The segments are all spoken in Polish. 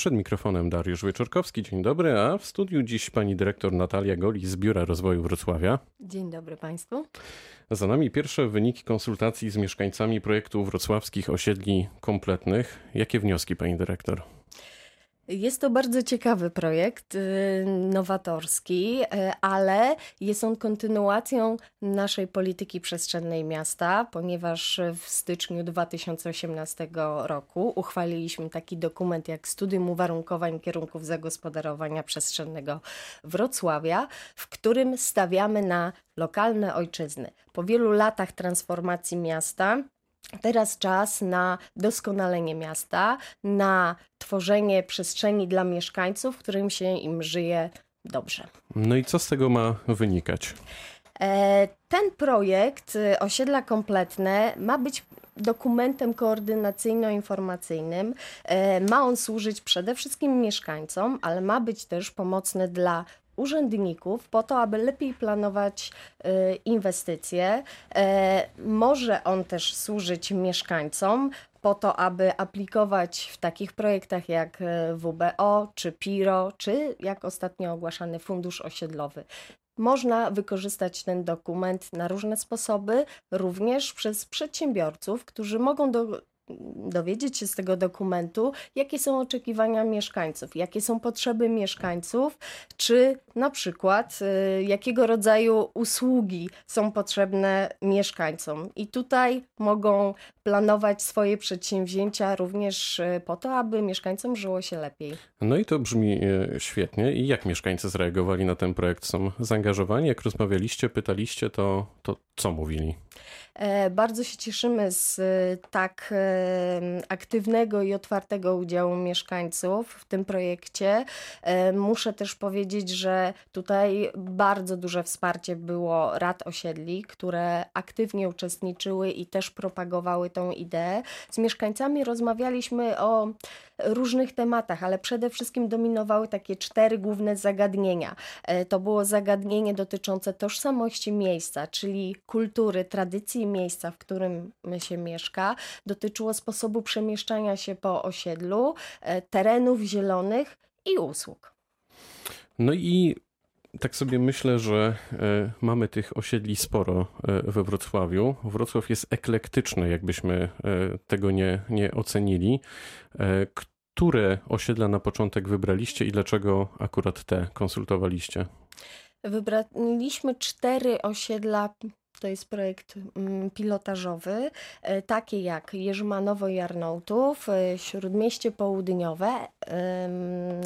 Przed mikrofonem Dariusz Wieczorkowski, dzień dobry, a w studiu dziś pani dyrektor Natalia Goli z Biura Rozwoju Wrocławia. Dzień dobry Państwu. Za nami pierwsze wyniki konsultacji z mieszkańcami projektu wrocławskich osiedli kompletnych. Jakie wnioski pani dyrektor? Jest to bardzo ciekawy projekt, y, nowatorski, y, ale jest on kontynuacją naszej polityki przestrzennej miasta, ponieważ w styczniu 2018 roku uchwaliliśmy taki dokument jak Studium Uwarunkowań Kierunków Zagospodarowania Przestrzennego Wrocławia, w którym stawiamy na lokalne ojczyzny. Po wielu latach transformacji miasta Teraz czas na doskonalenie miasta, na tworzenie przestrzeni dla mieszkańców, w którym się im żyje dobrze. No i co z tego ma wynikać? E, ten projekt y, Osiedla Kompletne ma być dokumentem koordynacyjno-informacyjnym. E, ma on służyć przede wszystkim mieszkańcom, ale ma być też pomocny dla urzędników po to, aby lepiej planować y, inwestycje. E, może on też służyć mieszkańcom po to, aby aplikować w takich projektach jak e, WBO, czy PIRO, czy jak ostatnio ogłaszany Fundusz Osiedlowy. Można wykorzystać ten dokument na różne sposoby, również przez przedsiębiorców, którzy mogą do, dowiedzieć się z tego dokumentu, jakie są oczekiwania mieszkańców, jakie są potrzeby mieszkańców, czy na przykład y, jakiego rodzaju usługi są potrzebne mieszkańcom. I tutaj mogą planować swoje przedsięwzięcia również y, po to, aby mieszkańcom żyło się lepiej. No i to brzmi y, świetnie. I jak mieszkańcy zareagowali na ten projekt? Są zaangażowani? Jak rozmawialiście, pytaliście, to, to co mówili? E, bardzo się cieszymy z tak e, aktywnego i otwartego udziału mieszkańców w tym projekcie. E, muszę też powiedzieć, że tutaj bardzo duże wsparcie było rad osiedli, które aktywnie uczestniczyły i też propagowały tą ideę. Z mieszkańcami rozmawialiśmy o różnych tematach, ale przede wszystkim dominowały takie cztery główne zagadnienia. To było zagadnienie dotyczące tożsamości miejsca, czyli kultury, tradycji miejsca, w którym się mieszka, dotyczyło sposobu przemieszczania się po osiedlu, e, terenów zielonych i usług. No i tak sobie myślę, że e, mamy tych osiedli sporo e, we Wrocławiu. Wrocław jest eklektyczny, jakbyśmy tego nie, nie ocenili. Które osiedla na początek wybraliście i dlaczego akurat te konsultowaliście? Wybraliśmy cztery osiedla to jest projekt mm, pilotażowy, e, takie jak Jerzmanowo i Arnautów, e, Śródmieście Południowe,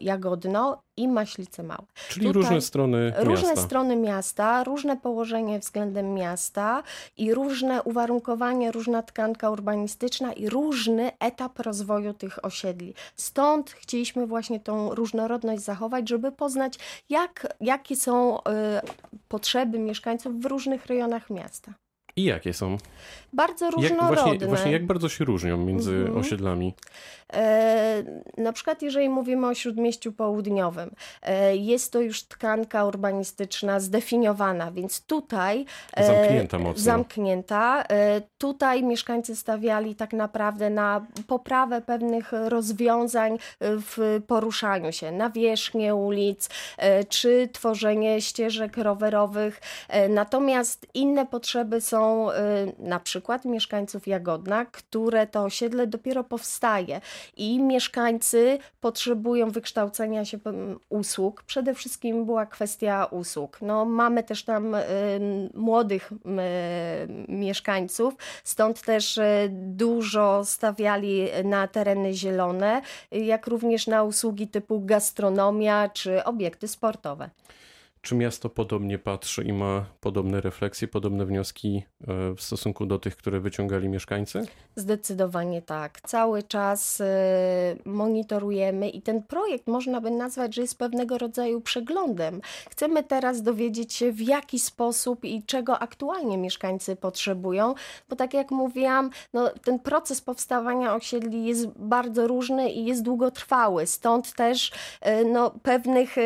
Jagodno i Maślice Małe. Czyli Tutaj różne strony miasta. Różne strony miasta, różne położenie względem miasta i różne uwarunkowanie, różna tkanka urbanistyczna i różny etap rozwoju tych osiedli. Stąd chcieliśmy właśnie tą różnorodność zachować, żeby poznać, jak, jakie są y, potrzeby mieszkańców w różnych rejonach miasta. I jakie są? Bardzo różnorodne. Jak, właśnie, właśnie jak bardzo się różnią między mhm. osiedlami? E, na przykład jeżeli mówimy o Śródmieściu Południowym, e, jest to już tkanka urbanistyczna zdefiniowana, więc tutaj... E, zamknięta mocno. Zamknięta. Tutaj mieszkańcy stawiali tak naprawdę na poprawę pewnych rozwiązań w poruszaniu się, nawierzchnię ulic, e, czy tworzenie ścieżek rowerowych. Natomiast inne potrzeby są na przykład mieszkańców Jagodna, które to osiedle dopiero powstaje i mieszkańcy potrzebują wykształcenia się usług. Przede wszystkim była kwestia usług. No, mamy też tam y, młodych y, mieszkańców, stąd też y, dużo stawiali na tereny zielone, jak również na usługi typu gastronomia czy obiekty sportowe. Czy miasto podobnie patrzy i ma podobne refleksje, podobne wnioski e, w stosunku do tych, które wyciągali mieszkańcy? Zdecydowanie tak. Cały czas e, monitorujemy i ten projekt można by nazwać, że jest pewnego rodzaju przeglądem. Chcemy teraz dowiedzieć się, w jaki sposób i czego aktualnie mieszkańcy potrzebują, bo tak jak mówiłam, no, ten proces powstawania osiedli jest bardzo różny i jest długotrwały. Stąd też e, no, pewnych,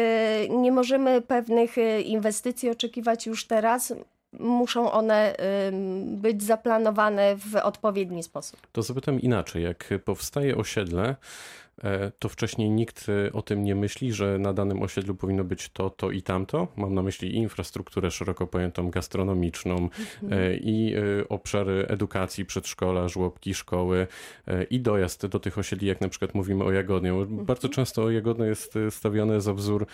nie możemy pewnych Y, inwestycji oczekiwać już teraz, muszą one być zaplanowane w odpowiedni sposób. To zapytam inaczej. Jak powstaje osiedle, to wcześniej nikt e, o tym nie myśli, że na danym osiedlu powinno być to, to i tamto. Mam na myśli i infrastrukturę szeroko pojętą gastronomiczną Mhm. i obszary edukacji, przedszkola, żłobki, szkoły i dojazd do tych osiedli, jak na przykład mówimy o Jagodnie. Mhm. Bardzo często Jagodno jest stawiane za wzór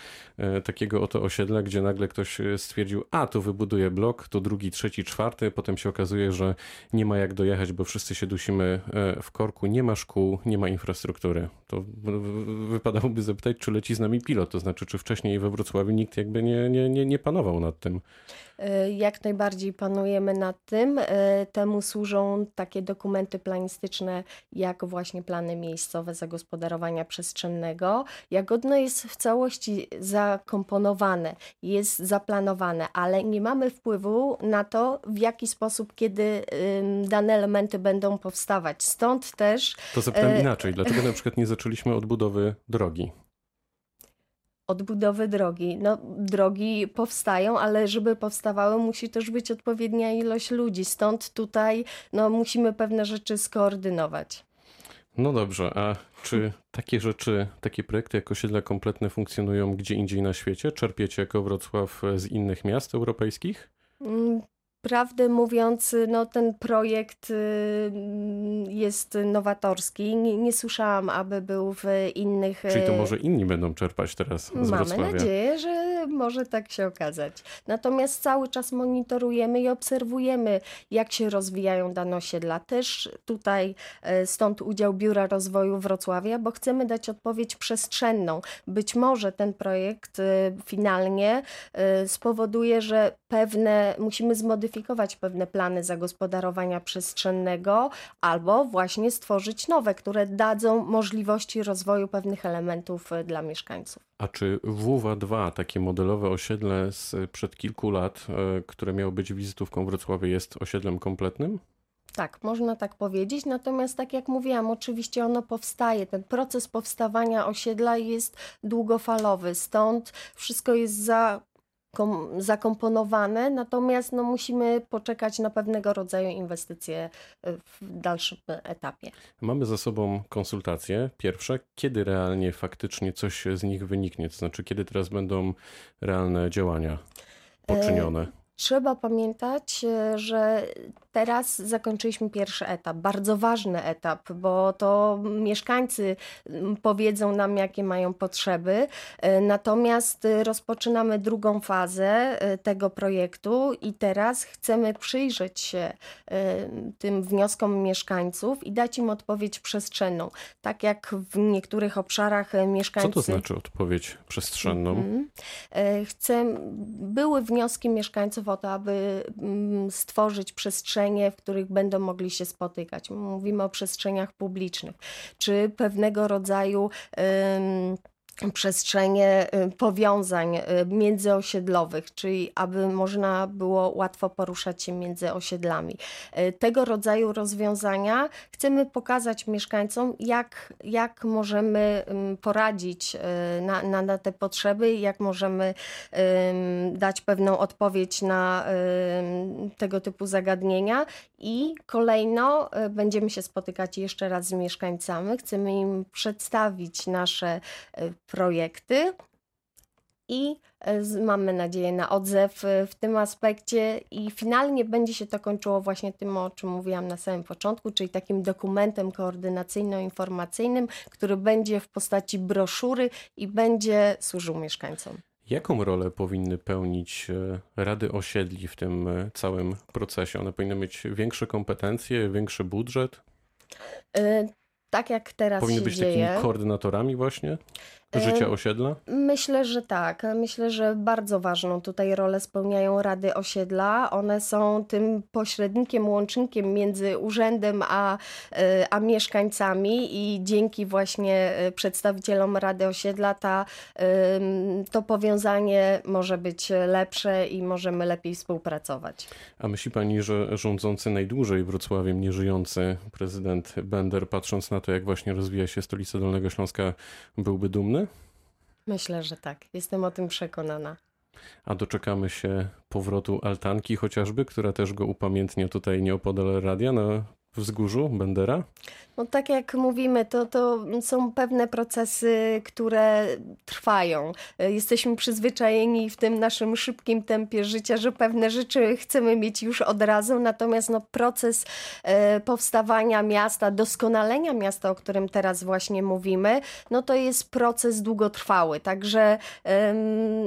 takiego oto osiedla, gdzie nagle ktoś stwierdził, a tu wybuduję blok, tu drugi, trzeci, czwarty, potem się okazuje, że nie ma jak dojechać, bo wszyscy się dusimy w korku, nie ma szkół, nie ma infrastruktury. To wypadałoby zapytać, czy leci z nami pilot, to znaczy, czy wcześniej we Wrocławiu nikt jakby nie, nie, nie, nie panował nad tym. E, jak najbardziej panujemy nad tym. E, temu służą takie dokumenty planistyczne, jak właśnie plany miejscowe zagospodarowania przestrzennego. Jagodno jest w całości zakomponowane, jest zaplanowane, ale nie mamy wpływu na to, w jaki sposób, kiedy dane elementy będą powstawać. Stąd też. To zapytam e, inaczej. Dlaczego na przykład nie zaczęliśmy od budowy drogi? odbudowy drogi. No, drogi powstają, ale żeby powstawały, musi też być odpowiednia ilość ludzi. Stąd tutaj no, musimy pewne rzeczy skoordynować. No dobrze, a czy takie rzeczy, takie projekty jak osiedla kompletne funkcjonują gdzie indziej na świecie? Czerpiecie jako Wrocław z innych miast europejskich? Prawdę mówiąc, no, ten projekt y, jest nowatorski. Nie, nie, słyszałam, aby był w innych. Czyli to y, może inni będą czerpać teraz z Mamy Wrocławia. nadzieję, że może tak się okazać. Natomiast cały czas monitorujemy i obserwujemy, jak się rozwijają dane osiedla. Też tutaj y, stąd udział Biura Rozwoju Wrocławia, bo chcemy dać odpowiedź przestrzenną. Być może ten projekt finalnie spowoduje, że pewne musimy zmodyfikować pewne plany zagospodarowania przestrzennego albo właśnie stworzyć nowe, które dadzą możliwości rozwoju pewnych elementów e, dla mieszkańców. A czy WW2, takie modelowe osiedle sprzed kilku lat, e, które miało być wizytówką Wrocławia, jest osiedlem kompletnym? Tak, można tak powiedzieć. Natomiast, tak jak mówiłam, oczywiście ono powstaje. Ten proces powstawania osiedla jest długofalowy, stąd wszystko jest za zakomponowane, natomiast no, musimy poczekać na pewnego rodzaju inwestycje e, w dalszym etapie. Mamy za sobą konsultacje. Pierwsze, kiedy realnie faktycznie coś z nich wyniknie, to znaczy kiedy teraz będą realne działania poczynione? E Trzeba pamiętać, e, że teraz zakończyliśmy pierwszy etap, bardzo ważny etap, bo to mieszkańcy powiedzą nam, jakie mają potrzeby. E, natomiast e, rozpoczynamy drugą fazę tego projektu i teraz chcemy przyjrzeć się tym wnioskom mieszkańców i dać im odpowiedź przestrzenną. Tak jak w niektórych obszarach mieszkańcy. Co to znaczy odpowiedź przestrzenną? Mhm. Chcę, były wnioski mieszkańców o to, aby mm, stworzyć przestrzenie, w których będą mogli się spotykać. Mówimy o przestrzeniach publicznych, czy pewnego rodzaju przestrzenie y, powiązań y, międzyosiedlowych, czyli aby można było łatwo poruszać się między osiedlami. Y, tego rodzaju rozwiązania chcemy pokazać mieszkańcom, jak, jak możemy poradzić na, na, na te potrzeby, jak możemy dać pewną odpowiedź na tego typu zagadnienia i kolejno będziemy się spotykać jeszcze raz z mieszkańcami. Chcemy im przedstawić nasze projekty i e, mamy nadzieję na odzew e, w tym aspekcie i finalnie będzie się to kończyło właśnie tym, o czym mówiłam na samym początku, czyli takim dokumentem koordynacyjno-informacyjnym, który będzie w postaci broszury i będzie służył mieszkańcom. Jaką rolę powinny pełnić e, rady osiedli w tym całym procesie? One powinny mieć większe kompetencje, większy budżet? tak jak teraz Powinny być dzieje. takimi koordynatorami właśnie? Życia osiedla? Myślę, że tak. Myślę, że bardzo ważną tutaj rolę spełniają rady osiedla. One są tym pośrednikiem, łącznikiem między urzędem a, e, a mieszkańcami i dzięki właśnie e, przedstawicielom rady osiedla ta, to powiązanie może być lepsze i możemy lepiej współpracować. A myśli pani, że rządzący najdłużej Wrocławiem nieżyjący prezydent Bender, patrząc na to, jak właśnie rozwija się stolica Dolnego Śląska, byłby dumny? Myślę, że tak. Jestem o tym przekonana. A doczekamy się powrotu altanki chociażby, która też go upamiętnia tutaj nieopodal radia na wzgórzu Bendera? No tak jak mówimy, to, to są pewne procesy, które trwają. E, Jesteśmy przyzwyczajeni w tym naszym szybkim tempie życia, że pewne rzeczy chcemy mieć już od razu, natomiast no, proces e, powstawania miasta, doskonalenia miasta, o którym teraz właśnie mówimy, no to jest proces długotrwały. Także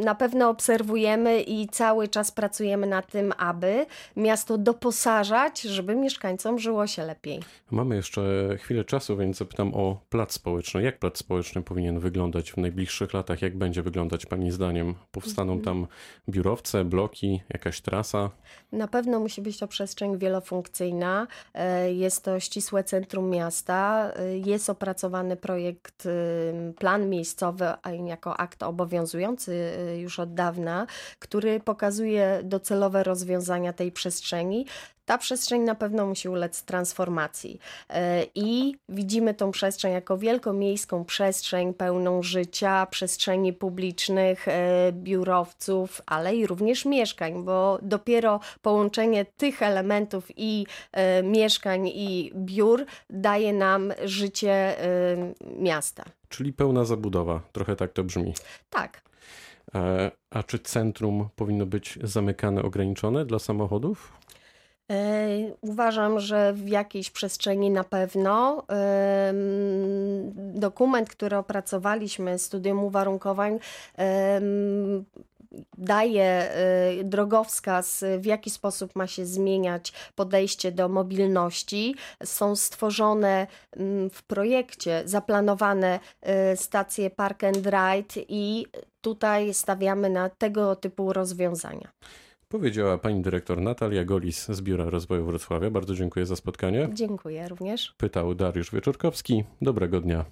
na pewno obserwujemy i cały czas pracujemy nad tym, aby miasto doposażać, żeby mieszkańcom żyło się lepiej. Mamy jeszcze chwilę czasu, więc zapytam o plac społeczny. Jak plac społeczny powinien wyglądać w najbliższych latach? Jak będzie wyglądać Pani zdaniem? Powstaną tam biurowce, bloki, jakaś trasa? Na pewno musi być to przestrzeń wielofunkcyjna. E, Jest to ścisłe centrum miasta. E, Jest opracowany projekt, y, plan miejscowy a jako akt obowiązujący y, już od dawna, który pokazuje docelowe rozwiązania tej przestrzeni. Ta przestrzeń na pewno musi ulec transformacji. E, I widzimy tą przestrzeń jako wielkomiejską przestrzeń pełną życia, przestrzeni publicznych, e, biurowców, ale i również mieszkań, bo dopiero połączenie tych elementów i e, mieszkań i biur daje nam życie miasta. Czyli pełna zabudowa. Trochę tak to brzmi. Tak. A czy centrum powinno być zamykane, ograniczone dla samochodów? Uważam, że w jakiejś przestrzeni na pewno. Dokument, który opracowaliśmy, studium uwarunkowań, daje e, drogowskaz, w jaki sposób ma się zmieniać podejście do mobilności. Są stworzone mm, w projekcie, zaplanowane e, stacje Park and Ride i tutaj stawiamy na tego typu rozwiązania. Powiedziała pani dyrektor Natalia Golis z Biura Rozwoju Wrocławia. Bardzo dziękuję za spotkanie. Dziękuję również. Pytał Dariusz Wieczorkowski. Dobrego dnia.